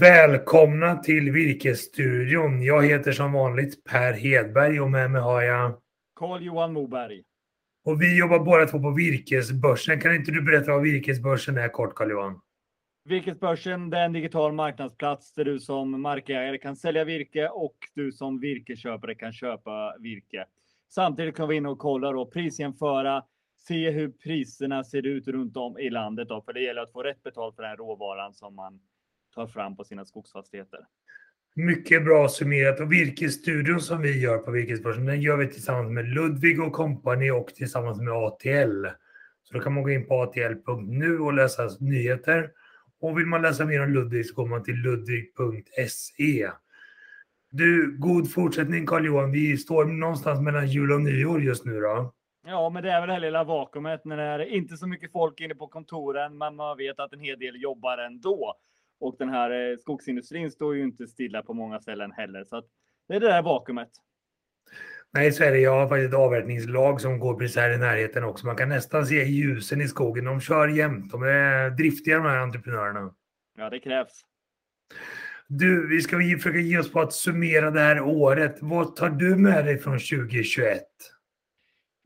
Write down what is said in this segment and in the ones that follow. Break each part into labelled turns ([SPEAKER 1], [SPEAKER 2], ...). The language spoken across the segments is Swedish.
[SPEAKER 1] Välkomna till Virkesstudion. Jag heter som vanligt Per Hedberg och med mig har jag
[SPEAKER 2] Carl-Johan Moberg.
[SPEAKER 1] Och vi jobbar båda två på Virkesbörsen. Kan inte du berätta vad Virkesbörsen är kort Carl-Johan?
[SPEAKER 2] Virkesbörsen är en digital marknadsplats där du som markägare kan sälja virke och du som virkesköpare kan köpa virke. Samtidigt kan vi in och kolla och prisjämföra, se hur priserna ser ut runt om i landet. Då, för det gäller att få rätt betalt för den här råvaran som man tar fram på sina skogsfastigheter.
[SPEAKER 1] Mycket bra summerat. Och virkesstudion som vi gör på Virkesbörsen, den gör vi tillsammans med Ludvig och Company och tillsammans med ATL. Så då kan man gå in på atl.nu och läsa nyheter. Och vill man läsa mer om Ludvig så går man till ludvig.se. Du, god fortsättning Carl-Johan. Vi står någonstans mellan jul och nyår just nu då.
[SPEAKER 2] Ja, men det är väl det här lilla vakuumet när det är inte så mycket folk inne på kontoren, men man vet att en hel del jobbar ändå. Och den här eh, skogsindustrin står ju inte stilla på många ställen heller. Så det är det där vakuumet.
[SPEAKER 1] Nej, så är det. Jag har faktiskt ett avverkningslag som går precis här i närheten också. Man kan nästan se ljusen i skogen. De kör jämt. De är driftiga de här entreprenörerna.
[SPEAKER 2] Ja, det krävs.
[SPEAKER 1] Du, vi ska försöka ge oss på att summera det här året. Vad tar du med dig från 2021?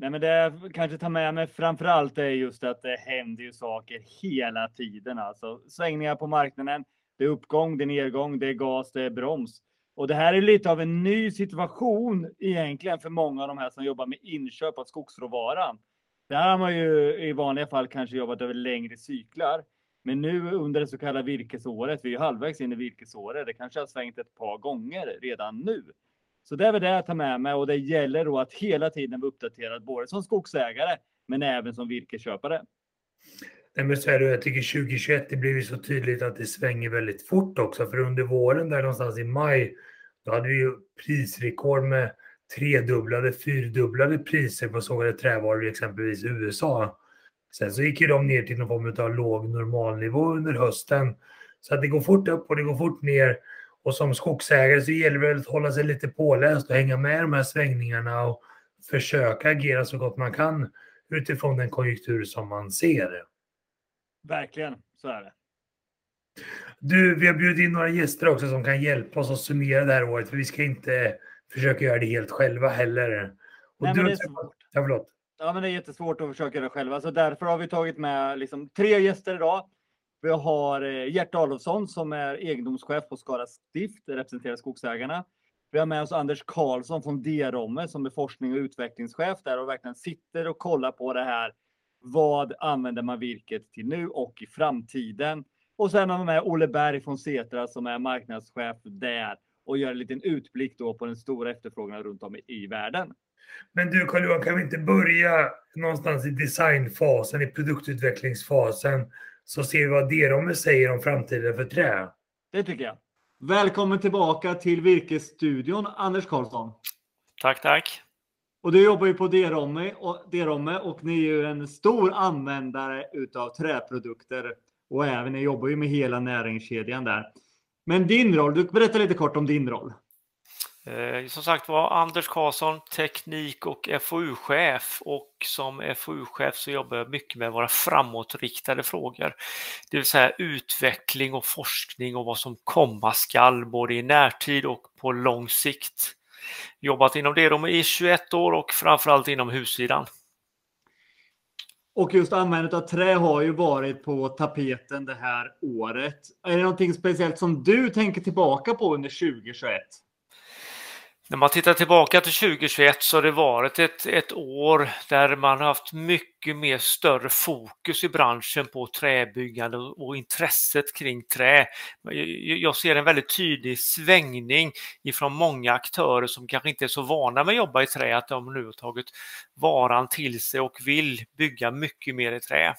[SPEAKER 2] Nej, men det jag kanske tar med mig framför allt är just att det händer ju saker hela tiden. Alltså svängningar på marknaden. Det är uppgång, det är nedgång, det är gas, det är broms. Och det här är lite av en ny situation egentligen för många av de här som jobbar med inköp av skogsråvara. Där har man ju i vanliga fall kanske jobbat över längre cyklar. Men nu under det så kallade virkesåret, vi är ju halvvägs in i virkesåret, det kanske har svängt ett par gånger redan nu. Så det är väl det jag tar med mig och det gäller då att hela tiden vara uppdaterad både som skogsägare men även som virkesköpare.
[SPEAKER 1] Nej, men så är det, jag tycker 2021 det blev så tydligt att det svänger väldigt fort också för under våren där någonstans i maj då hade vi ju prisrekord med tredubblade, fyrdubblade priser på sågade trävaror i exempelvis USA. Sen så gick ju de ner till någon form av låg normalnivå under hösten. Så att det går fort upp och det går fort ner. Och som skogsägare så gäller det väl att hålla sig lite påläst och hänga med i de här svängningarna och försöka agera så gott man kan utifrån den konjunktur som man ser.
[SPEAKER 2] Verkligen, så är det.
[SPEAKER 1] Du, vi har bjudit in några gäster också som kan hjälpa oss att summera det här året, för vi ska inte försöka göra det helt själva heller.
[SPEAKER 2] Och Nej, du, det är svårt. Ja, förlåt. Ja, men det är jättesvårt att försöka göra det själva, så därför har vi tagit med liksom tre gäster idag. Vi har eh, Gert Adolfsson som är egendomschef på Skara stift, representerar skogsägarna. Vi har med oss Anders Karlsson från DRome, som är forskning och utvecklingschef där och verkligen sitter och kollar på det här. Vad använder man virket till nu och i framtiden? Och sen har vi med Olle Berg från Setra som är marknadschef där och gör en liten utblick då på den stora efterfrågan runt om i världen.
[SPEAKER 1] Men du Carl-Johan, kan vi inte börja någonstans i designfasen, i produktutvecklingsfasen, så ser vi vad Derome säger om framtiden för trä.
[SPEAKER 2] Det tycker jag. Välkommen tillbaka till Virkesstudion, Anders Karlsson.
[SPEAKER 3] Tack, tack.
[SPEAKER 2] Och du jobbar ju på Derome och, Derome och ni är ju en stor användare utav träprodukter och även ni jobbar ju med hela näringskedjan där. Men din roll, du berättar lite kort om din roll.
[SPEAKER 3] Eh, som sagt var Anders Karlsson, teknik och FoU-chef och som FoU-chef så jobbar jag mycket med våra framåtriktade frågor. Det vill säga utveckling och forskning och vad som komma skall både i närtid och på lång sikt. Jobbat inom det i 21 år och framförallt inom hussidan.
[SPEAKER 2] Och just användandet av trä har ju varit på tapeten det här året. Är det någonting speciellt som du tänker tillbaka på under 2021?
[SPEAKER 3] När man tittar tillbaka till 2021 så har det varit ett, ett år där man har haft mycket mer större fokus i branschen på träbyggande och intresset kring trä. Jag ser en väldigt tydlig svängning ifrån många aktörer som kanske inte är så vana med att jobba i trä, att de nu har tagit varan till sig och vill bygga mycket mer i trä.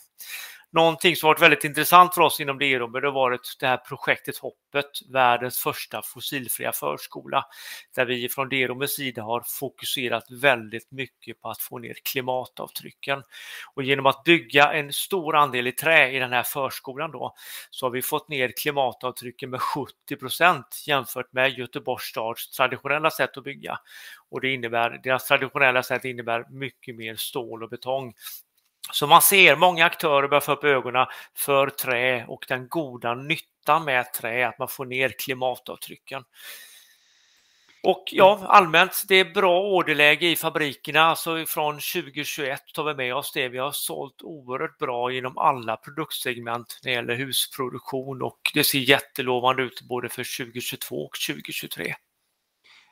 [SPEAKER 3] Någonting som varit väldigt intressant för oss inom DROM har varit det här projektet Hoppet, världens första fossilfria förskola, där vi från DROMs sida har fokuserat väldigt mycket på att få ner klimatavtrycken. Och genom att bygga en stor andel i trä i den här förskolan då, så har vi fått ner klimatavtrycken med 70 procent jämfört med Göteborgs stads traditionella sätt att bygga. Och det innebär, deras traditionella sätt innebär mycket mer stål och betong så man ser många aktörer börjar få upp ögonen för trä och den goda nyttan med trä, att man får ner klimatavtrycken. Och ja, allmänt, det är bra orderläge i fabrikerna. Alltså från 2021 tar vi med oss det. Vi har sålt oerhört bra inom alla produktsegment när det gäller husproduktion och det ser jättelovande ut både för 2022 och 2023.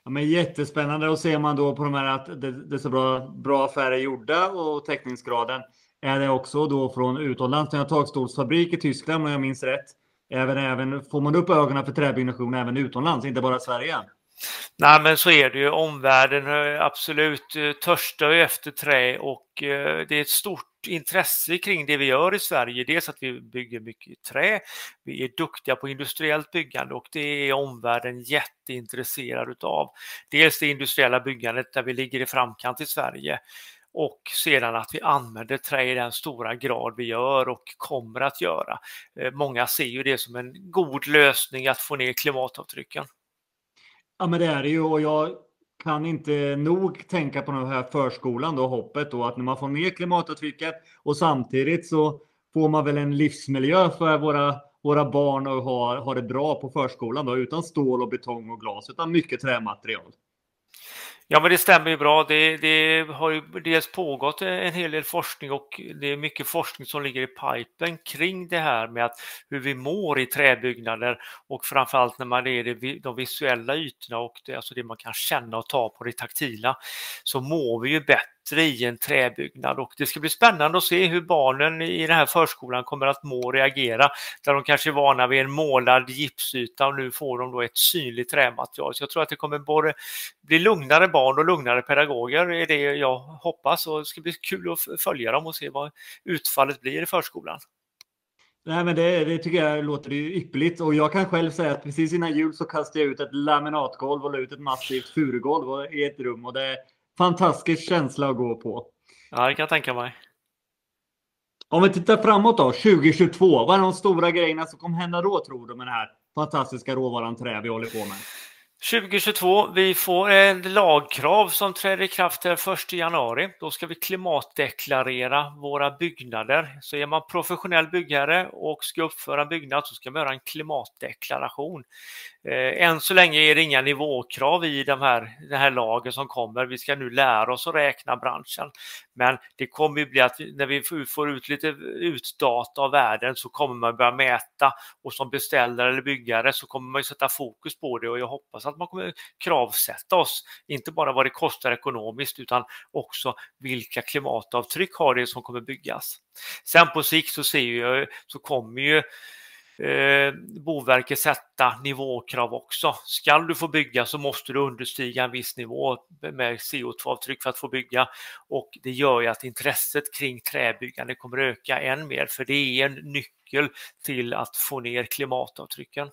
[SPEAKER 2] Ja, men jättespännande och ser man då på de här att det, det är så bra, bra affärer gjorda och täckningsgraden. Är det också då från utomlands, en takstolsfabrik i Tyskland om jag minns rätt. Även, även, får man upp ögonen för träbyggnation även utomlands, inte bara Sverige?
[SPEAKER 3] Nej, men så är det ju. Omvärlden eh, absolut eh, törstar ju efter trä och eh, det är ett stort intresse kring det vi gör i Sverige. Dels att vi bygger mycket trä, vi är duktiga på industriellt byggande och det är omvärlden jätteintresserad utav. Dels det industriella byggandet där vi ligger i framkant i Sverige och sedan att vi använder trä i den stora grad vi gör och kommer att göra. Eh, många ser ju det som en god lösning att få ner klimatavtrycken.
[SPEAKER 2] Ja, men det är det ju och jag kan inte nog tänka på den här förskolan då, hoppet då, att när man får ner klimatavtrycket och samtidigt så får man väl en livsmiljö för våra, våra barn och ha, ha det bra på förskolan då, utan stål och betong och glas, utan mycket trämaterial.
[SPEAKER 3] Ja, men det stämmer ju bra. Det, det, har ju dels pågått en hel del forskning och det är mycket forskning som ligger i pipen kring det här med att hur vi mår i träbyggnader och framförallt när man är i de visuella ytorna och det, alltså det man kan känna och ta på det taktila så mår vi ju bättre bättre i en träbyggnad och det ska bli spännande att se hur barnen i den här förskolan kommer att må och reagera. Där de kanske är vana vid en målad gipsyta och nu får de då ett synligt trämaterial. Så jag tror att det kommer både bli lugnare barn och lugnare pedagoger är det jag hoppas och det ska bli kul att följa dem och se vad utfallet blir i förskolan.
[SPEAKER 2] Nej, men det, det, tycker jag låter ypperligt och jag kan själv säga att precis innan jul så kastade jag ut ett laminatgolv och la ut ett massivt furugolv i ett rum och det, fantastisk känsla att gå på.
[SPEAKER 3] Ja, det kan jag tänka mig.
[SPEAKER 2] Om vi tittar framåt då, 2022. Vad är de stora grejerna som kommer hända då tror du med den här fantastiska råvaran trä vi håller på med?
[SPEAKER 3] 2022, vi får ett lagkrav som träder i kraft den 1 januari. Då ska vi klimatdeklarera våra byggnader. Så är man professionell byggare och ska uppföra en byggnad så ska man göra en klimatdeklaration. Eh, än så länge är det inga nivåkrav i de här, den här lagen som kommer. Vi ska nu lära oss att räkna branschen. Men det kommer ju bli att när vi får ut lite utdata av världen så kommer man börja mäta och som beställare eller byggare så kommer man sätta fokus på det och jag hoppas att man kommer kravsätta oss, inte bara vad det kostar ekonomiskt utan också vilka klimatavtryck har det som kommer byggas. Sen på sikt så ser jag, så kommer ju eh, Boverket sätta nivåkrav också. Ska du få bygga så måste du understiga en viss nivå med CO2-avtryck för att få bygga och det gör ju att intresset kring träbyggande kommer öka än mer för det är en nyckel till att få ner klimatavtrycken.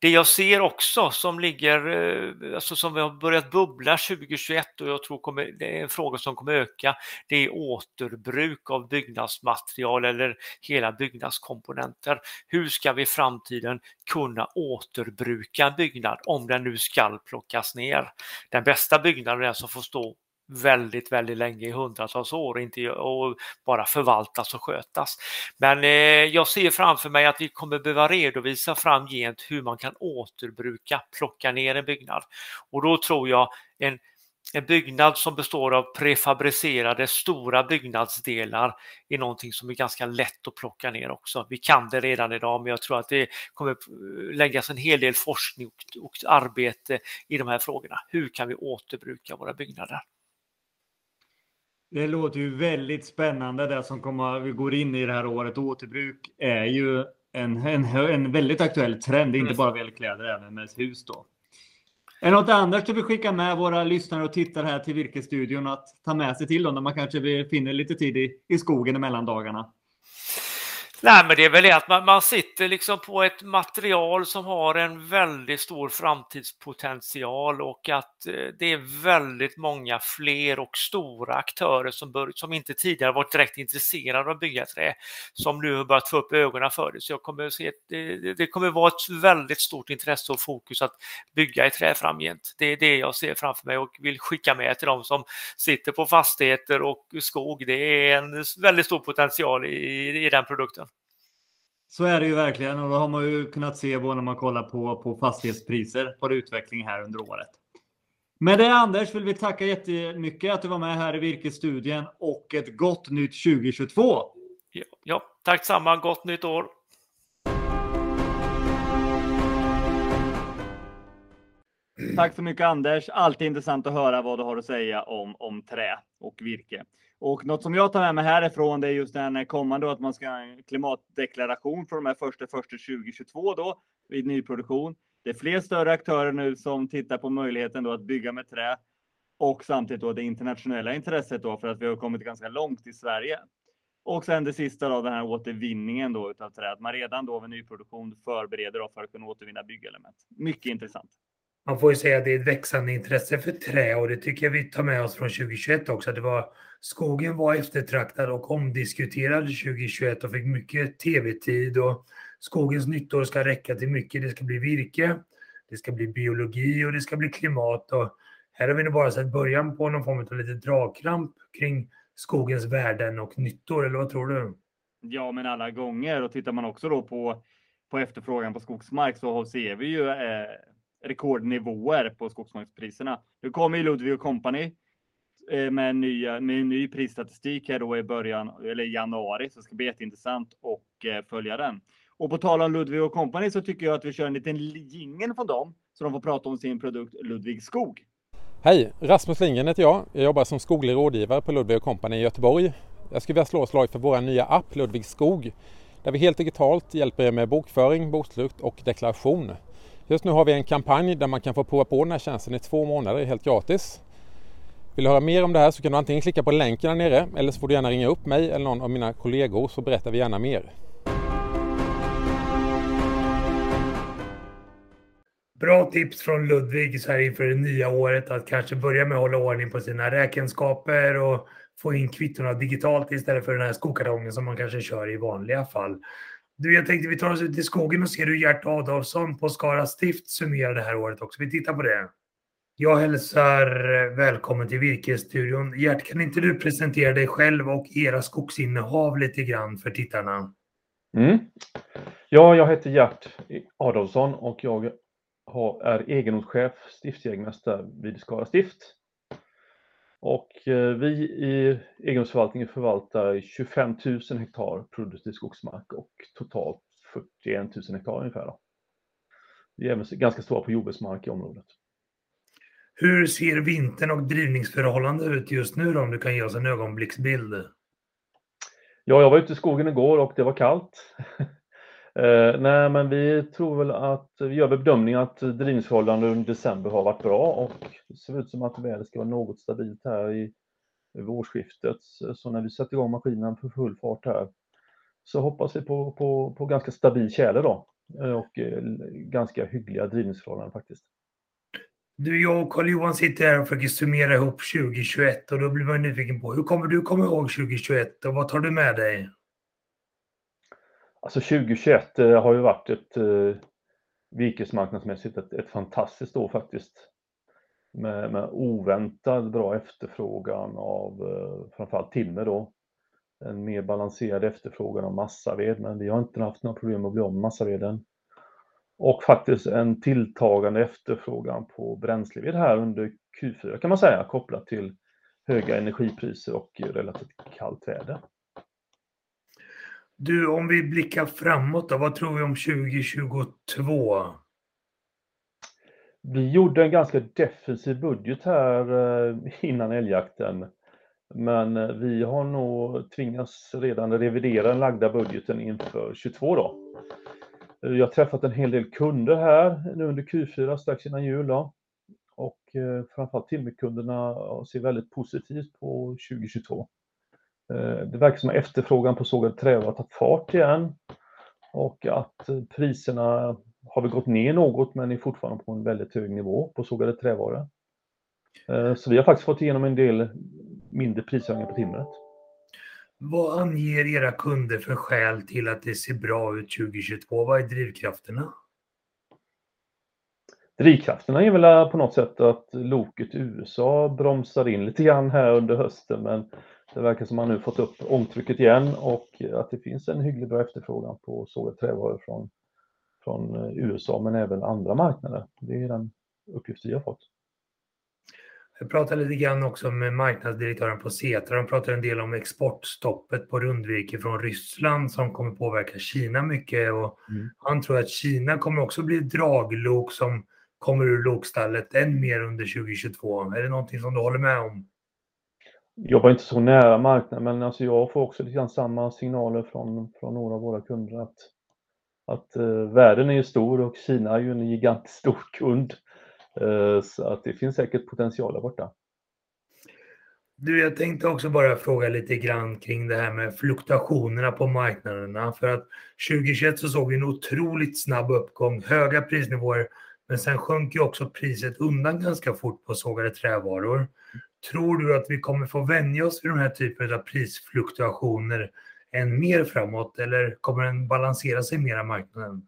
[SPEAKER 3] Det jag ser också som ligger, eh, alltså som vi har börjat bubbla 2021 och jag tror kommer, det är en fråga som kommer öka, det är återbruk av byggnadsmaterial eller hela byggnadskomponenter. Hur ska vi i framtiden kunna återbruka en byggnad om den nu ska plockas ner? Den bästa byggnaden är den som får stå väldigt, väldigt länge, i hundratals år och, inte, och bara förvaltas och skötas. Men eh, jag ser framför mig att vi kommer behöva redovisa framgent hur man kan återbruka, plocka ner en byggnad. Och då tror jag en, en byggnad som består av prefabricerade stora byggnadsdelar är någonting som är ganska lätt att plocka ner också. Vi kan det redan idag, men jag tror att det kommer eh, läggas en hel del forskning och, och arbete i de här frågorna. Hur kan vi återbruka våra byggnader?
[SPEAKER 2] Det låter ju väldigt spännande det som kommer, vi går in i det här året. Återbruk är ju en, en, en väldigt aktuell trend, inte bara vad gäller kläder, även med hus då. Är något annat du vill skicka med våra lyssnare och tittare här till Virkesstudion att ta med sig till dem när man kanske finner lite tid i, i skogen emellan dagarna?
[SPEAKER 3] Nej, men det är väl det att man, man, sitter liksom på ett material som har en väldigt stor framtidspotential och att eh, det är väldigt många fler och stora aktörer som, bör, som inte tidigare varit direkt intresserade av att bygga trä som nu har börjat få upp ögonen för det. Så jag kommer se, det, det kommer vara ett väldigt stort intresse och fokus att bygga i trä framgent. Det är det jag ser framför mig och vill skicka med till de som sitter på fastigheter och skog. Det är en väldigt stor potential i, i den produkten.
[SPEAKER 2] Så är det ju verkligen och det har man ju kunnat se både när man kollar på, på fastighetspriser på utveckling här under året. Med det Anders vill vi tacka jättemycket att du var med här i Virkesstudien och ett gott nytt 2022.
[SPEAKER 3] Ja, ja tack samma. Gott nytt år.
[SPEAKER 2] Tack så mycket Anders. Alltid intressant att höra vad du har att säga om, om trä och virke. Och något som jag tar med mig härifrån det är just den kommande att man ska ha en klimatdeklaration för de här första första 2022 då vid nyproduktion. Det är fler större aktörer nu som tittar på möjligheten då att bygga med trä och samtidigt då det internationella intresset då för att vi har kommit ganska långt i Sverige. Och sen det sista då den här återvinningen då utav trä. Att man redan då vid nyproduktion förbereder då för att kunna återvinna byggelement. Mycket intressant
[SPEAKER 1] man får ju säga att det är ett växande intresse för trä och det tycker jag vi tar med oss från 2021 också. Det var, skogen var eftertraktad och omdiskuterad 2021 och fick mycket tv-tid och skogens nyttor ska räcka till mycket. Det ska bli virke, det ska bli biologi och det ska bli klimat. Och här har vi nu bara sett början på någon form av lite dragkramp kring skogens värden och nyttor, eller vad tror du?
[SPEAKER 2] Ja, men alla gånger. Och tittar man också då på, på efterfrågan på skogsmark så ser vi ju eh, rekordnivåer på skogsmarkspriserna. Nu kommer ju Ludvig Company eh, med nya, ny, med en ny prisstatistik här då i början eller januari, så det ska bli jätteintressant att eh, följa den. Och på tal om Ludvig Company så tycker jag att vi kör en liten jingel från dem så de får prata om sin produkt Ludvig Skog.
[SPEAKER 4] Hej! Rasmus Lindgren heter jag. Jag jobbar som skoglig rådgivare på Ludvig Company i Göteborg. Jag skulle vilja slå ett slag för vår nya app Ludvig Skog där vi helt digitalt hjälper er med bokföring, bokslut och deklaration. Just nu har vi en kampanj där man kan få prova på den här tjänsten i två månader helt gratis. Vill du höra mer om det här så kan du antingen klicka på länken här nere eller så får du gärna ringa upp mig eller någon av mina kollegor så berättar vi gärna mer.
[SPEAKER 1] Bra tips från Ludvig så här inför det nya året att kanske börja med att hålla ordning på sina räkenskaper och få in kvittona digitalt istället för den här skokartongen som man kanske kör i vanliga fall. Du, jag tänkte vi tar oss ut i skogen och ser hur Gert Adolfsson på Skara stift summerar det här året också. Vi tittar på det. Jag hälsar eh, välkommen till Virkesstudion. Gert, kan inte du presentera dig själv och era skogsinnehav lite grann för tittarna?
[SPEAKER 5] Mm. Ja, jag heter Gert Adolfsson och jag är egendomschef, stiftsjägmästare vid Skara stift. Och eh, vi i egendomsförvaltningen förvaltar 25 000 hektar produktiv skogsmark och totalt 41 000 hektar ungefär. Då. Vi är även ganska stora på jordbruksmark i området.
[SPEAKER 1] Hur ser vintern och drivningsförhållanden ut just nu då, om du kan ge oss en ögonblicksbild?
[SPEAKER 5] Ja, jag var ute i skogen igår och det var kallt. Eh, nej, men vi tror väl att vi gör bedömningen att drivningsförhållandena under december har varit bra och det ser ut som att vädret ska vara något stabilt här i över årsskiftet. Så när vi sätter igång maskinen för full fart här så hoppas vi på, på, på ganska stabil tjäle då eh, och eh, ganska hyggliga drivningsförhållanden faktiskt.
[SPEAKER 1] Du, jag och Carl-Johan sitter här och försöker summera ihop 2021 och då blir man nyfiken på hur kommer du komma ihåg 2021 och vad tar du med dig?
[SPEAKER 5] Alltså 2021 eh, har ju varit ett eh, virkesmarknadsmässigt ett, ett fantastiskt år faktiskt. Med, med oväntad bra efterfrågan av eh, framförallt timmer då. En mer balanserad efterfrågan av massaved, men vi har inte haft några problem att bli av med massaveden. Och faktiskt en tilltagande efterfrågan på bränsleved här under Q4 kan man säga, kopplat till höga energipriser och relativt kallt väder.
[SPEAKER 1] Du, om vi blickar framåt då, vad tror vi om 2022?
[SPEAKER 5] Vi gjorde en ganska defensiv budget här eh, innan älgjakten. Men eh, vi har nog tvingats redan revidera den lagda budgeten inför 22 då. Jag har träffat en hel del kunder här nu under Q4 strax innan jul då. Och eh, framförallt timmerkunderna ser väldigt positivt på 2022. Det verkar som att efterfrågan på sågade trävaror har tagit fart igen och att priserna har väl gått ner något men är fortfarande på en väldigt hög nivå på sågade trävaror. Så vi har faktiskt fått igenom en del mindre prishöjningar på timret.
[SPEAKER 1] Vad anger era kunder för skäl till att det ser bra ut 2022? Vad är drivkrafterna?
[SPEAKER 5] Drivkrafterna är väl på något sätt att loket i USA bromsar in lite grann här under hösten, men det verkar som man nu fått upp ångtrycket igen och att det finns en hyggligt bra efterfrågan på sågade trävaror från USA, men även andra marknader. Det är den uppgift vi har fått.
[SPEAKER 1] Jag pratade lite grann också med marknadsdirektören på Setra. De pratar en del om exportstoppet på rundvirke från Ryssland som kommer påverka Kina mycket. Han tror att Kina kommer också bli draglok som kommer ur lokstallet än mer under 2022. Är det någonting som du håller med om?
[SPEAKER 5] Jag jobbar inte så nära marknaden, men alltså jag får också lite grann samma signaler från några av våra kunder att eh, världen är ju stor och Kina är ju en gigantisk stor kund. Eh, så att det finns säkert potential där borta.
[SPEAKER 1] Du, jag tänkte också bara fråga lite grann kring det här med fluktuationerna på marknaderna. För att 2021 så såg vi en otroligt snabb uppgång, höga prisnivåer, men sen sjönk ju också priset undan ganska fort på sågade trävaror. Tror du att vi kommer få vänja oss vid den här typen av prisfluktuationer än mer framåt eller kommer den balansera sig mer av marknaden?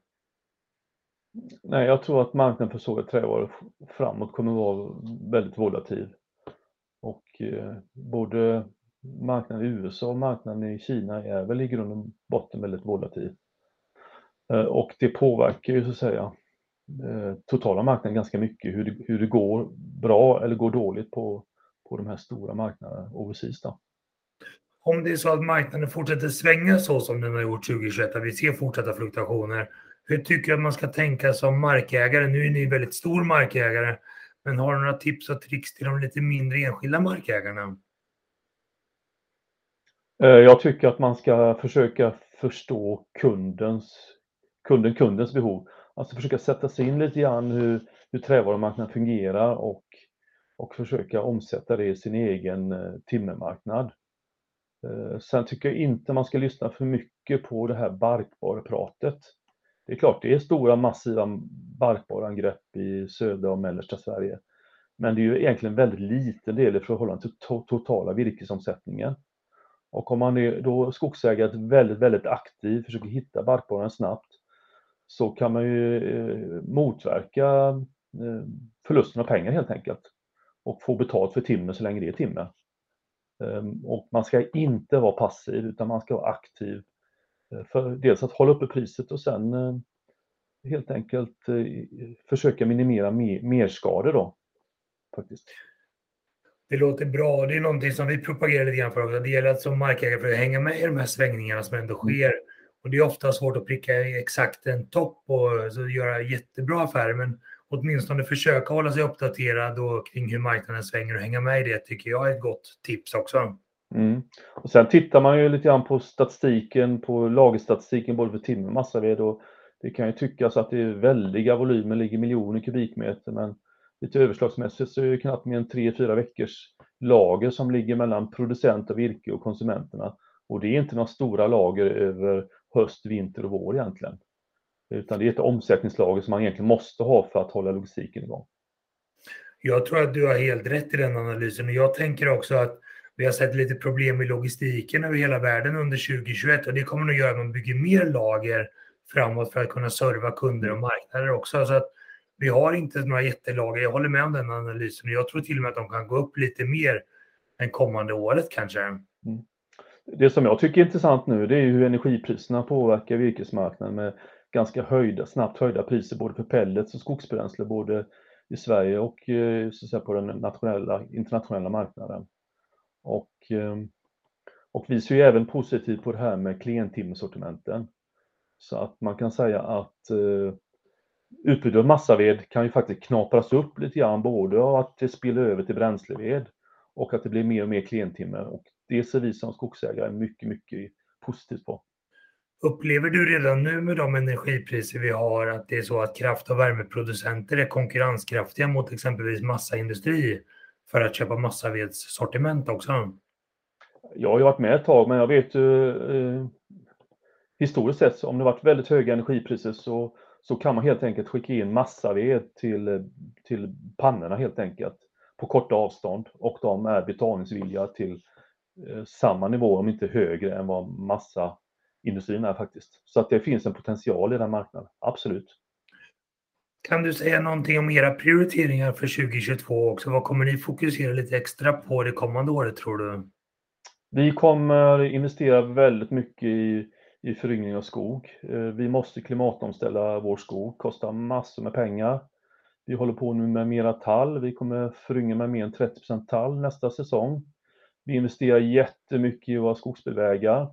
[SPEAKER 5] Nej, jag tror att marknaden för sågade trävaror framåt kommer vara väldigt volatil. Och eh, Både marknaden i USA och marknaden i Kina är väl i grund och botten väldigt volatil. Eh, och Det påverkar ju så att säga eh, totala marknaden ganska mycket, hur det går bra eller går dåligt på de här stora marknaderna overseas då.
[SPEAKER 1] Om det är så att marknaden fortsätter svänga så som den har gjort 2021, att vi ser fortsatta fluktuationer, hur tycker du att man ska tänka som markägare? Nu är ni en väldigt stor markägare, men har du några tips och tricks till de lite mindre enskilda markägarna?
[SPEAKER 5] Jag tycker att man ska försöka förstå kundens behov. Alltså försöka sätta sig in lite grann hur trävarumarknaden fungerar och och försöka omsätta det i sin egen eh, timmermarknad. Eh, sen tycker jag inte man ska lyssna för mycket på det här barkborrepratet. Det är klart, det är stora massiva barkborreangrepp i södra och mellersta Sverige, men det är ju egentligen väldigt liten del i förhållande till totala virkesomsättningen. Om man är då skogsägare väldigt, väldigt aktiv, försöker hitta barkborren snabbt, så kan man ju eh, motverka förlusten av pengar helt enkelt och få betalt för timmer så länge det är timmer. Man ska inte vara passiv, utan man ska vara aktiv för dels att hålla uppe priset och sen helt enkelt försöka minimera merskador då faktiskt.
[SPEAKER 1] Det låter bra. Det är någonting som vi propagerar lite grann för. Det gäller att som markägare för att hänga med i de här svängningarna som ändå sker. Det är ofta svårt att pricka exakt en topp och göra jättebra affärer, men åtminstone försöka hålla sig uppdaterad kring hur marknaden svänger och hänga med i det tycker jag är ett gott tips också. Mm.
[SPEAKER 5] Sen tittar man ju lite grann på statistiken, på lagerstatistiken både för timmer och massaved och det kan ju tyckas att det är väldiga volymer, ligger miljoner kubikmeter, men lite överslagsmässigt så är det knappt mer än tre, fyra veckors lager som ligger mellan producent av virke och konsumenterna. Och Det är inte några stora lager över höst, vinter och vår egentligen, utan det är ett omsättningslager som man egentligen måste ha för att hålla logistiken igång.
[SPEAKER 1] Jag tror att du har helt rätt i den analysen och jag tänker också att vi har sett lite problem i logistiken över hela världen under 2021 och det kommer nog göra att man bygger mer lager framåt för att kunna serva kunder och marknader också. Så att vi har inte några jättelager. Jag håller med om den analysen och jag tror till och med att de kan gå upp lite mer än kommande året kanske.
[SPEAKER 5] Det som jag tycker är intressant nu, det är hur energipriserna påverkar virkesmarknaden med ganska höjda, snabbt höjda priser både för pellets och skogsbränsle, både i Sverige och eh, så att säga på den nationella, internationella marknaden. Eh, och Vi ser ju även positivt på det här med klentimmersortimenten. Så att man kan säga att eh, utbudet av massaved kan ju faktiskt knapras upp lite grann, både av att det spiller över till bränsleved och att det blir mer och mer klentimmer. Det ser vi som skogsägare mycket, mycket positivt på.
[SPEAKER 1] Upplever du redan nu med de energipriser vi har att det är så att kraft- och värmeproducenter är konkurrenskraftiga mot exempelvis massaindustri för att köpa massavedssortiment också?
[SPEAKER 5] Jag har ju varit med ett tag, men jag vet ju eh, historiskt sett, om det varit väldigt höga energipriser så, så kan man helt enkelt skicka in massaved till, till pannorna helt enkelt på korta avstånd och de är betalningsvilliga till eh, samma nivå, om inte högre, än vad massa massaindustrin är faktiskt. Så att det finns en potential i den marknaden, absolut.
[SPEAKER 1] Kan du säga någonting om era prioriteringar för 2022 också? Vad kommer ni fokusera lite extra på det kommande året tror du?
[SPEAKER 5] Vi kommer investera väldigt mycket i, i föryngring av skog. Eh, vi måste klimatomställa vår skog, kostar massor med pengar. Vi håller på nu med mera tall. Vi kommer föryngra med mer än 30% tall nästa säsong. Vi investerar jättemycket i våra skogsbilvägar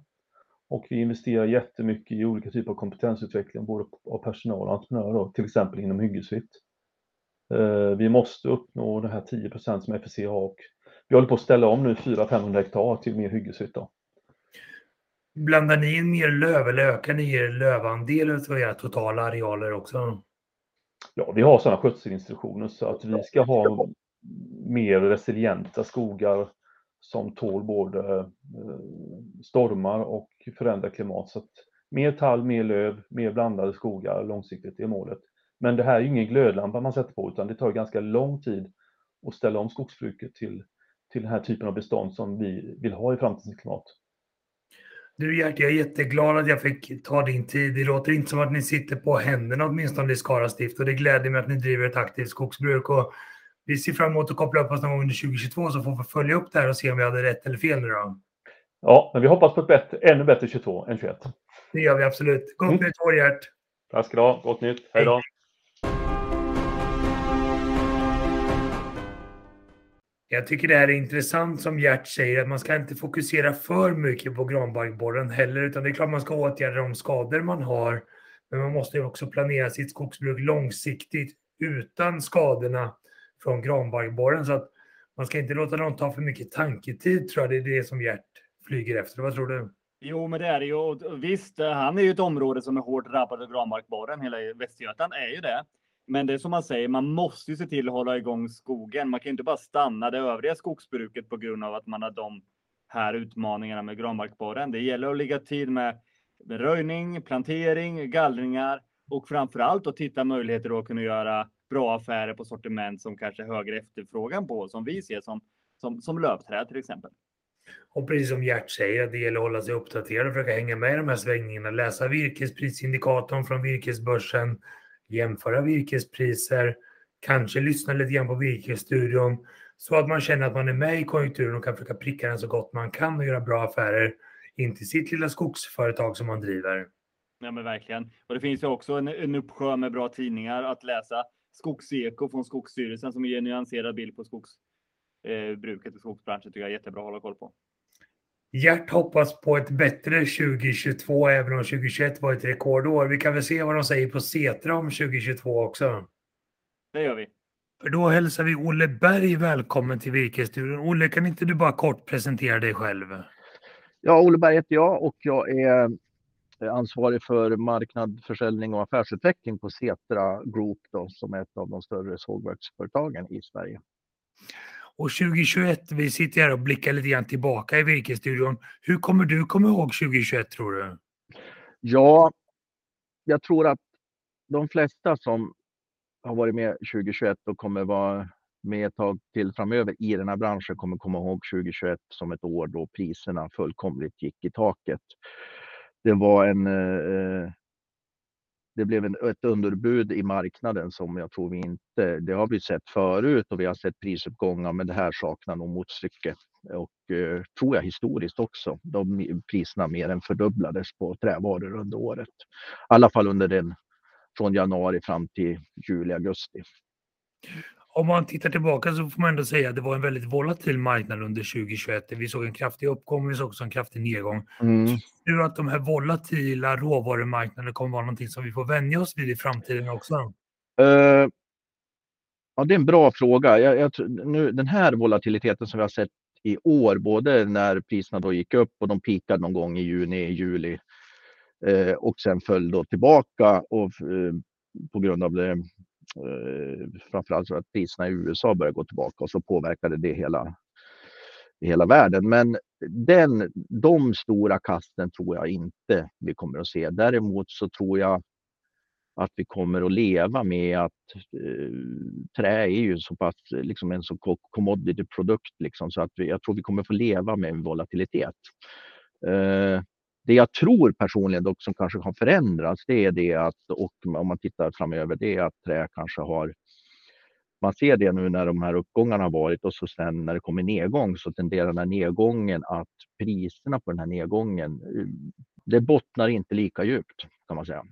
[SPEAKER 5] och vi investerar jättemycket i olika typer av kompetensutveckling, både av personal och entreprenörer, till exempel inom hyggesfritt. Eh, vi måste uppnå det här 10% som FSC har och vi håller på att ställa om nu 400-500 hektar till mer hyggesfritt.
[SPEAKER 1] Blandar ni in mer löv eller ökar ni er lövandel av era totala arealer också?
[SPEAKER 5] Ja, vi har sådana skötselinstruktioner så att vi ska ha mer resilienta skogar som tål både eh, stormar och förändrat klimat. Så att mer tall, mer löv, mer blandade skogar långsiktigt är målet. Men det här är ingen glödlampa man sätter på utan det tar ganska lång tid att ställa om skogsbruket till, till den här typen av bestånd som vi vill ha i framtidens klimat.
[SPEAKER 1] Du Gert, jag är jätteglad att jag fick ta din tid. Det låter inte som att ni sitter på händerna åtminstone i Skara stift och det gläder mig att ni driver ett aktivt skogsbruk. Och vi ser fram emot att koppla upp oss någon gång under 2022 så får vi följa upp det här och se om vi hade rätt eller fel nu då.
[SPEAKER 5] Ja, men vi hoppas på ett bättre, ännu bättre 22 än 21.
[SPEAKER 1] Det gör vi absolut. Gott mm. nytt år Gert!
[SPEAKER 5] Tack ska du ha. Gott nytt. Hej då!
[SPEAKER 1] Jag tycker det här är intressant som Gert säger att man ska inte fokusera för mycket på granbarkborren heller utan det är klart man ska åtgärda de skador man har. Men man måste också planera sitt skogsbruk långsiktigt utan skadorna från granbarkborren. Så att man ska inte låta dem ta för mycket tanketid tror jag. Det är det som Gert flyger efter. Vad tror du?
[SPEAKER 2] Jo, men det är det ju. Visst, han är ju ett område som är hårt drabbat av granbarkborren. Hela Västergötland är ju det. Men det är som man säger, man måste ju se till att hålla igång skogen. Man kan inte bara stanna det övriga skogsbruket på grund av att man har de här utmaningarna med granbarkborren. Det gäller att ligga tid med röjning, plantering, gallringar och framför allt att titta möjligheter att kunna göra bra affärer på sortiment som kanske högre efterfrågan på, som vi ser som, som, som lövträd till exempel.
[SPEAKER 1] Och precis som Gert säger, det gäller att hålla sig uppdaterad och försöka hänga med i de här svängningarna. Läsa virkesprisindikatorn från virkesbörsen, jämföra virkespriser, kanske lyssna lite grann på virkesstudion så att man känner att man är med i konjunkturen och kan försöka pricka den så gott man kan och göra bra affärer in till sitt lilla skogsföretag som man driver.
[SPEAKER 2] Ja men verkligen. Och det finns ju också en, en uppsjö med bra tidningar att läsa. Skogseko från Skogsstyrelsen som ger en nyanserad bild på skogsbruket eh, och skogsbranschen tycker jag är jättebra att hålla koll på.
[SPEAKER 1] Gert hoppas på ett bättre 2022 även om 2021 var ett rekordår. Vi kan väl se vad de säger på Setra om 2022 också.
[SPEAKER 2] Det gör vi.
[SPEAKER 1] För då hälsar vi Olle Berg välkommen till Virkesstudion. Olle, kan inte du bara kort presentera dig själv?
[SPEAKER 6] Ja, Olle Berg heter jag och jag är ansvarig för marknad, försäljning och affärsutveckling på Setra Group då, som är ett av de större sågverksföretagen i Sverige.
[SPEAKER 1] Och 2021, vi sitter här och blickar lite grann tillbaka i Virkesstudion. Hur kommer du komma ihåg 2021 tror du?
[SPEAKER 6] Ja, jag tror att de flesta som har varit med 2021 och kommer vara med ett tag till framöver i den här branschen kommer komma ihåg 2021 som ett år då priserna fullkomligt gick i taket det var en eh, eh, det blev en, ett underbud i marknaden som jag tror vi inte, det har vi sett förut och vi har sett prisuppgångar men det här saknar nog motstycke. Och eh, tror jag historiskt också. De priserna mer än fördubblades på trävaror under året. I alla fall under den från januari fram till juli, augusti
[SPEAKER 1] om man tittar tillbaka så får man ändå säga att det var en väldigt volatil marknad under 2021. Vi såg en kraftig uppgång, vi såg också en kraftig nedgång. Mm. Tror att de här volatila råvarumarknaderna kommer vara någonting som vi får vänja oss vid i framtiden också? Uh,
[SPEAKER 6] ja, det är en bra fråga. Jag, jag, nu, den här volatiliteten som vi har sett i år, både när priserna då gick upp och de pikade någon gång i juni, juli eh, och sen föll då tillbaka och eh, på grund av det Eh, framförallt för att priserna i USA började gå tillbaka och så påverkade det hela hela världen. Men den, de stora kasten tror jag inte vi kommer att se. Däremot så tror jag att vi kommer att leva med att eh, trä är ju så pass liksom en så commodity produkt liksom, så att vi, jag tror vi kommer få leva med en volatilitet. Eh, det jag tror personligen dock som kanske har förändrats, det är det att, och om man tittar framöver, det är att trä kanske har man ser det nu när de här uppgångarna har varit och så sen när det kommer nedgång så tenderar den här nedgången att priserna på den här nedgången, eh, det bottnar inte lika djupt kan man säga.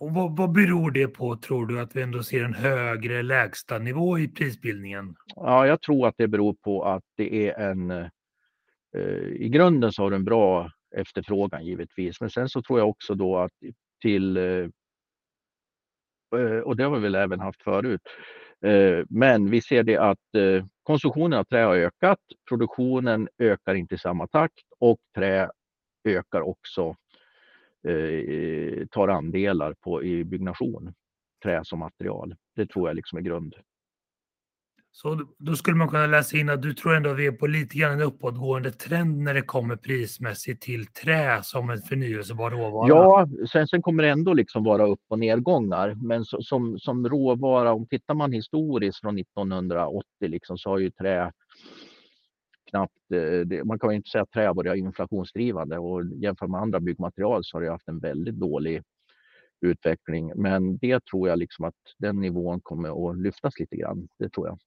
[SPEAKER 1] Och vad, vad beror det på tror du att vi ändå ser en högre lägsta nivå i prisbildningen?
[SPEAKER 6] Ja, jag tror att det beror på att det är en eh, i grunden så har du en bra efterfrågan givetvis. Men sen så tror jag också då att till eh, eh, och det har vi väl även haft förut. Eh, men vi ser det att konsumtionen av trä har ökat. Produktionen ökar inte i samma takt och trä ökar också, tar andelar på, i byggnation. Trä som material. Det tror jag liksom är grund.
[SPEAKER 1] Så då skulle man kunna läsa in att du tror ändå att vi är på lite grann en uppåtgående trend när det kommer prismässigt till trä som en förnyelsebar råvara?
[SPEAKER 6] Ja, sen, sen kommer det ändå liksom vara upp och nedgångar. Men så, som, som råvara, om tittar man historiskt från 1980 liksom, så har ju trä knappt, eh, det, man kan inte säga att trä har varit inflationsdrivande och jämfört med andra byggmaterial så har det haft en väldigt dålig utveckling. Men det tror jag liksom att den nivån kommer att lyftas lite grann. Det tror jag.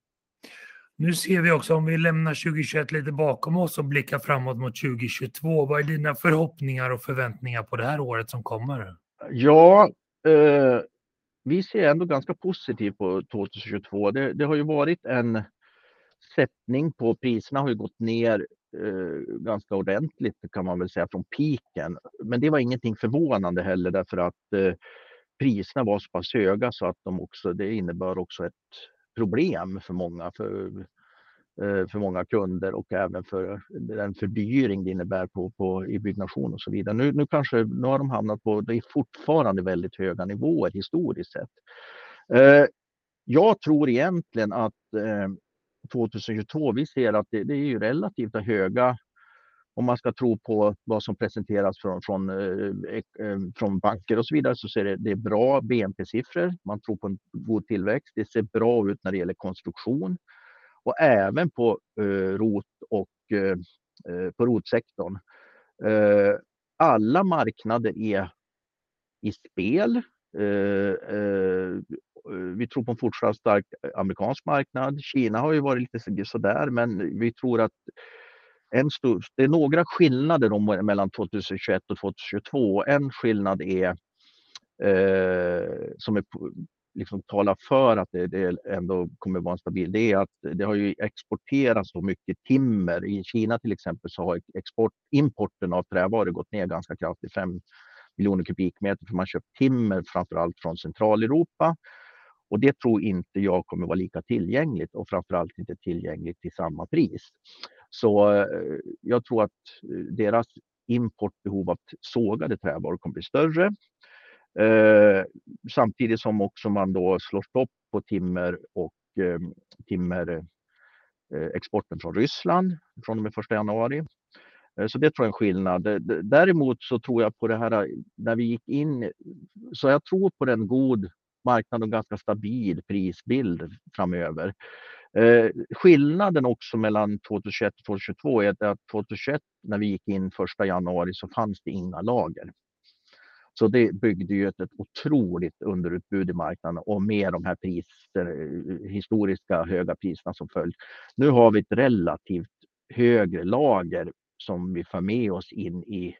[SPEAKER 1] Nu ser vi också, om vi lämnar 2021 lite bakom oss och blickar framåt mot 2022, vad är dina förhoppningar och förväntningar på det här året som kommer?
[SPEAKER 6] Ja, eh, vi ser ändå ganska positivt på 2022. Det, det, har ju varit en sättning på priserna har ju gått ner eh, ganska ordentligt kan man väl säga från piken. Men det var ingenting förvånande heller därför att eh, priserna var så pass höga så att de också, det innebär också ett problem för många, för, eh, för många kunder och även för den fördyring det innebär på, på, i byggnation och så vidare. Nu, nu, kanske, nu har de hamnat på, det är fortfarande väldigt höga nivåer historiskt sett. Eh, jag tror egentligen att eh, 2022, vi ser att det, det är ju relativt höga om man ska tro på vad som presenteras från, från, eh, eh, från banker och så vidare så ser det, det är bra BNP-siffror. Man tror på en god tillväxt. Det ser bra ut när det gäller konstruktion och även på eh, ROT och eh, eh på rotsektorn. Eh, alla marknader är i spel. Eh, vi tror på en fortsatt stark amerikansk marknad. Kina har ju varit lite sådär, men vi tror att en stor, det är några skillnader mellan 2021 och 2022. En skillnad är eh, som är, liksom talar för att det, det ändå kommer vara en stabil, det är att det har ju exporterats så mycket timmer. I Kina till exempel så har export, importen av trävaror gått ner ganska kraftigt, 5 miljoner kubikmeter, för man köpt timmer framför allt från Centraleuropa. Och det tror inte jag kommer vara lika tillgängligt och framförallt inte tillgängligt till samma pris. Så eh, jag tror att eh, deras importbehov av sågade trävaror kommer bli större. Eh, samtidigt som också man då slår stopp på timmer och eh, timmerexporten eh, från Ryssland från och med 1 januari. Eh, så det tror jag är en skillnad. Däremot så tror jag på det här när vi gick in, så jag tror på en god marknad och ganska stabil prisbild framöver. Eh, skillnaden också mellan 2021 och 2022 är att 2021 när vi gick in 1 januari så fanns det inga lager. Så det byggde ju ett, ett otroligt underutbud i marknaden och med de här priser, eh, historiska höga priserna som följd. Nu har vi ett relativt högre lager som vi för med oss in i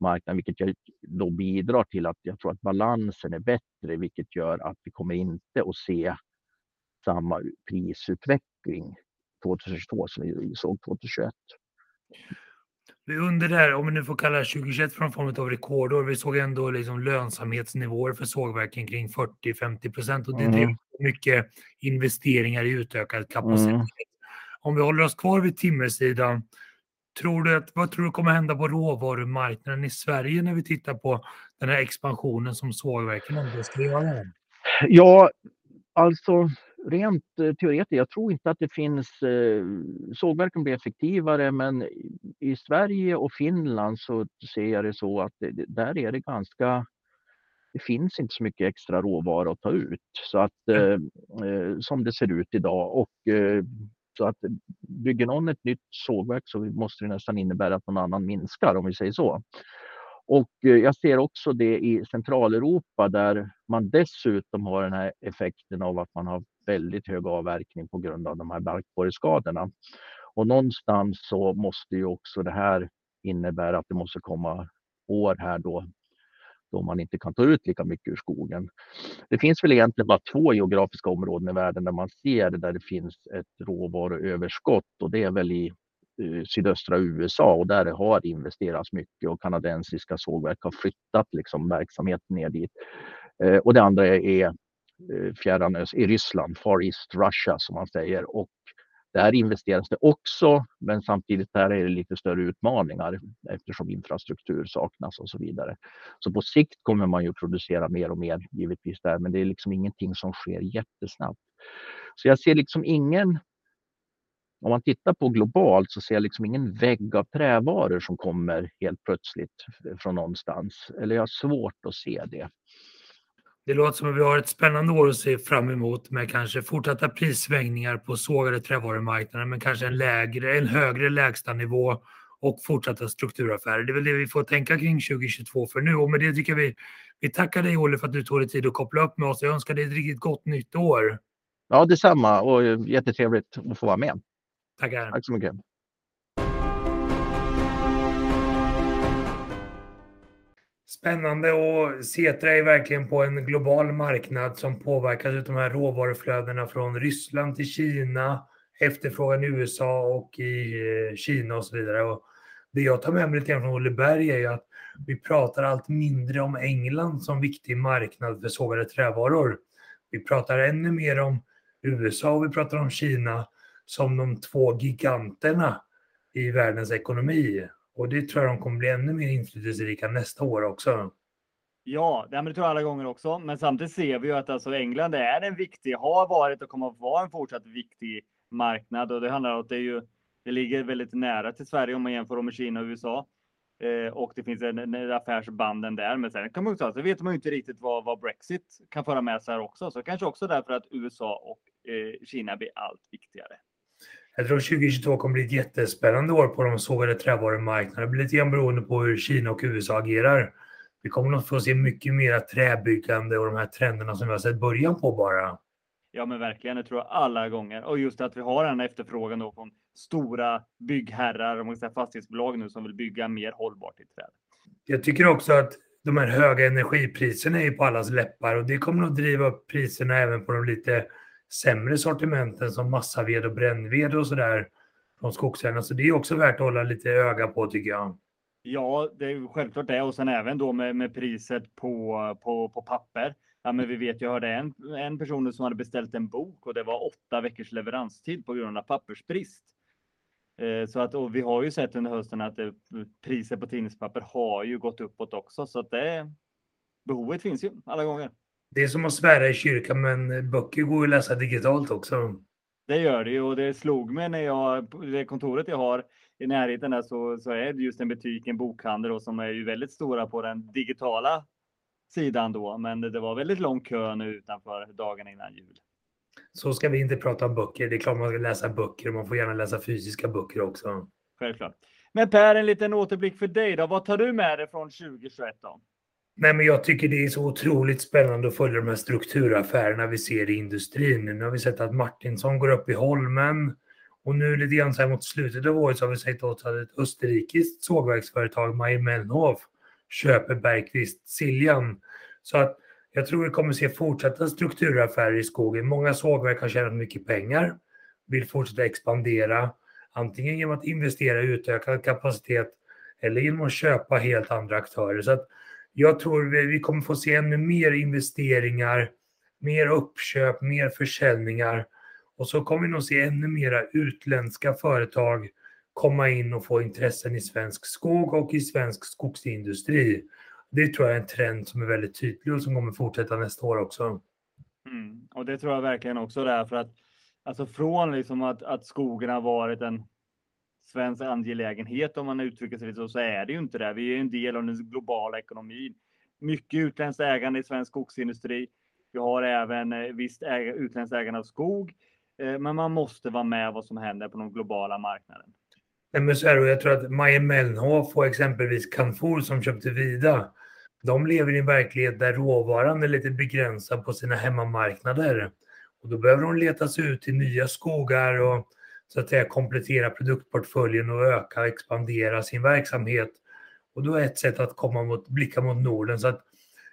[SPEAKER 6] marknaden, vilket då bidrar till att jag tror att balansen är bättre, vilket gör att vi kommer inte att se samma prisutveckling 2022 som vi såg 2021.
[SPEAKER 1] Under det här, om vi nu får kalla 2021 för någon form av rekordår, vi såg ändå liksom lönsamhetsnivåer för sågverken kring 40-50 procent och det mm. drev mycket investeringar i utökad kapacitet. Mm. Om vi håller oss kvar vid timmersidan, tror du att, vad tror du kommer hända på råvarumarknaden i Sverige när vi tittar på den här expansionen som sågverken ändå ska göra?
[SPEAKER 6] Ja, alltså rent eh, teoretiskt, jag tror inte att det finns, eh, sågverken blir effektivare men i Sverige och Finland så ser jag det så att det, där är det ganska, det finns inte så mycket extra råvara att ta ut. Så att eh, eh som det ser ut idag. Och så att bygger någon ett nytt sågverk så måste det nästan innebära att någon annan minskar om vi säger så. Och jag ser också det i Centraleuropa där man dessutom har den här effekten av att man har väldigt hög avverkning på grund av de här barkborreskadorna. Och någonstans så måste ju också det här innebära att det måste komma år här då då man inte kan ta ut lika mycket ur skogen. Det finns väl egentligen bara två geografiska områden i världen där man ser där det finns ett råvaruöverskott och det är väl i eh, sydöstra USA och där det har investerats mycket och kanadensiska sågverk har flyttat liksom verksamheten ner dit. Eh, och det andra är Eh, fjärran fjärran i Ryssland, Far East Russia som man säger. Och där investeras det också, men samtidigt där är det lite större utmaningar eftersom infrastruktur saknas och så vidare. Så på sikt kommer man ju producera mer och mer givetvis där, men det är liksom ingenting som sker jättesnabbt. Så jag ser liksom ingen om man tittar på globalt så ser jag liksom ingen vägg av trävaror som kommer helt plötsligt från någonstans. Eller jag har svårt att se det.
[SPEAKER 1] Det låter som att vi har ett spännande år att se fram emot med kanske fortsatta prissvängningar på sågade trävarumarknaden men kanske en, lägre, en högre lägstanivå och fortsatta strukturaffärer. Det är väl det vi får tänka kring 2022 för nu och med det tycker vi vi tackar dig Olle för att du tog dig tid att koppla upp med oss. Jag önskar dig ett riktigt gott nytt år.
[SPEAKER 6] Ja, detsamma och jättetrevligt att få vara med.
[SPEAKER 1] Tackar.
[SPEAKER 6] Tack så mycket.
[SPEAKER 1] Spännande och Setra är verkligen på en global marknad som påverkas av de här råvaruflödena från Ryssland till Kina, efterfrågan i USA och i eh, Kina och så vidare. Och det jag tar med mig lite grann från Olle Berg är ju att vi pratar allt mindre om England som viktig marknad för sågade trävaror. Vi pratar ännu mer om USA och vi pratar om Kina som de två giganterna i världens ekonomi. Och det tror jag de kommer bli ännu mer inflytelserika nästa år också.
[SPEAKER 2] Ja, det tror jag alla gånger också. Men samtidigt ser vi ju att alltså England är en viktig, har varit och kommer att vara en fortsatt viktig marknad. Och det handlar om att det, är ju, det ligger väldigt nära till Sverige om man jämför med Kina och USA. Eh, och det finns en, en affärsbanden där. Men sen kan man också, så vet man ju inte riktigt vad, vad Brexit kan föra med sig här också. Så kanske också därför att USA och eh, Kina blir allt viktigare.
[SPEAKER 1] Jag tror 2022 kommer bli ett jättespännande år på de sågade trävarumarknaderna. Det blir lite grann beroende på hur Kina och USA agerar. Vi kommer nog få se mycket mer träbyggande och de här trenderna som vi har sett början på bara.
[SPEAKER 2] Ja, men verkligen. Det tror jag alla gånger. Och just att vi har en efterfrågan då från stora byggherrar, och fastighetsbolag nu som vill bygga mer hållbart i träd.
[SPEAKER 1] Jag tycker också att de här höga energipriserna är på allas läppar och det kommer att driva upp priserna även på de lite sämre sortimenten som massaved och brännved och sådär från skogsägarna. Så det är också värt att hålla lite öga på tycker jag.
[SPEAKER 2] Ja, det är självklart det och sen även då med, med priset på, på, på papper. Ja, men vi vet, jag hörde en, en person som hade beställt en bok och det var åtta veckors leveranstid på grund av pappersbrist. Eh, så att, och vi har ju sett under hösten att det, priset på tidningspapper har ju gått uppåt också, så att det behovet finns ju alla gånger.
[SPEAKER 1] Det är som att svära i kyrkan, men böcker går ju att läsa digitalt också.
[SPEAKER 2] Det gör det ju och det slog mig när jag, det kontoret jag har i närheten där så, så är det just en butik, en bokhandel och som är ju väldigt stora på den digitala sidan då. Men det, var väldigt lång kö nu utanför dagen innan jul.
[SPEAKER 1] Så ska vi inte prata om böcker. Det är klart man ska läsa böcker och man får gärna läsa fysiska böcker också.
[SPEAKER 2] Självklart. Men Per, en liten återblick för dig då. Vad tar du med dig från 2021 då?
[SPEAKER 1] Nej, men jag tycker det är så otroligt spännande att följa de här strukturaffärerna vi ser i industrin. Nu har vi sett att Martinsson går upp i Holmen och nu lite grann så här mot slutet av året så har vi sett att ett österrikiskt sågverksföretag, Meyer Melnhof, köper Bergqvist Siljan. Så att jag tror vi kommer se fortsatta strukturaffärer i skogen. Många sågverk har tjänat mycket pengar, vill fortsätta expandera, antingen genom att investera i utökad kapacitet eller genom att köpa helt andra aktörer. Så att jag tror vi, vi kommer få se ännu mer investeringar, mer uppköp, mer försäljningar och så kommer vi nog se ännu mera utländska företag komma in och få intressen i svensk skog och i svensk skogsindustri. Det tror jag är en trend som är väldigt tydlig och som kommer fortsätta nästa år också.
[SPEAKER 2] Mm. Och det tror jag verkligen också därför att alltså från liksom att, att skogen har varit en svensk angelägenhet om man uttrycker sig så, så är det ju inte det. Vi är en del av den globala ekonomin. Mycket utländskt ägande i svensk skogsindustri. Vi har även eh, visst äg utländskt ägande av skog. Eh, men man måste vara med vad som händer på den globala marknaden.
[SPEAKER 1] Men så jag tror att Maja Melnhof och exempelvis Canfor som köpte Vida, de lever i en verklighet där råvaran är lite begränsad på sina hemmamarknader. Och då behöver de leta sig ut till nya skogar och så att säga komplettera produktportföljen och öka och expandera sin verksamhet. Och då är ett sätt att komma mot, blicka mot Norden. Så att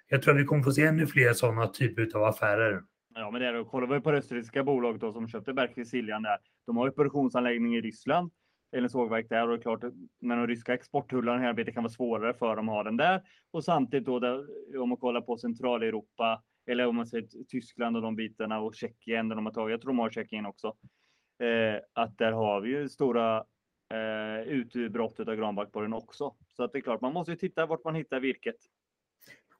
[SPEAKER 1] jag tror att vi kommer få se ännu fler sådana typer av affärer.
[SPEAKER 2] Ja, men det är det. Kollar vi på det österrikiska bolaget då som köpte Bergqvist Siljan där. De har ju produktionsanläggning i Ryssland eller sågverk där och det är klart när de ryska exporttullarna här det kan vara svårare för dem att ha den där. Och samtidigt då där, om man kollar på Centraleuropa eller om man säger Tyskland och de bitarna och Tjeckien där de har tagit. Jag tror de har Tjeckien också. Eh, att där har vi ju stora eh, utbrott av granbarkborren också. Så att det är klart, man måste ju titta vart man hittar virket.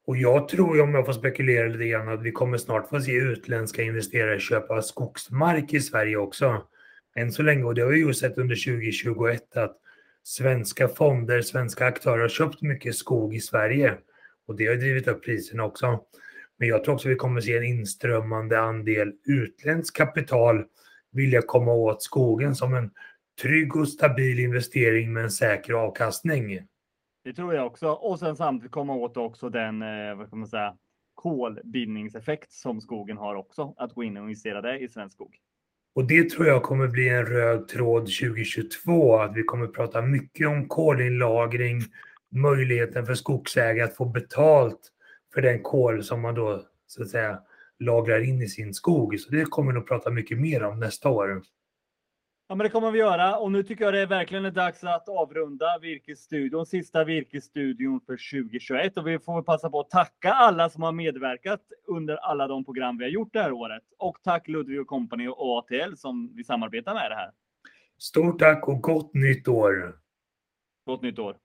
[SPEAKER 1] Och jag tror, om jag får spekulera lite grann, att vi kommer snart få se utländska investerare köpa skogsmark i Sverige också. Än så länge, och det har vi ju sett under 2021, att svenska fonder, svenska aktörer har köpt mycket skog i Sverige. Och det har drivit upp priserna också. Men jag tror också vi kommer se en inströmmande andel utländskt kapital vilja komma åt skogen som en trygg och stabil investering med en säker avkastning.
[SPEAKER 2] Det tror jag också. Och sen samtidigt komma åt också den, eh, vad kan man säga, kolbindningseffekt som skogen har också. Att gå in och investera det i svensk skog.
[SPEAKER 1] Och det tror jag kommer bli en röd tråd 2022, att vi kommer prata mycket om kolinlagring, möjligheten för skogsägare att få betalt för den kol som man då så att säga lagrar in i sin skog. Så det kommer vi nog prata mycket mer om nästa år.
[SPEAKER 2] Ja, men det kommer vi göra. Och nu tycker jag det är verkligen dags att avrunda Virkesstudion, sista Virkesstudion för 2021. Och vi får passa på att tacka alla som har medverkat under alla de program vi har gjort det här året. Och tack Ludvig Company och ATL som vi samarbetar med det här.
[SPEAKER 1] Stort tack och gott nytt år!
[SPEAKER 2] Gott nytt år!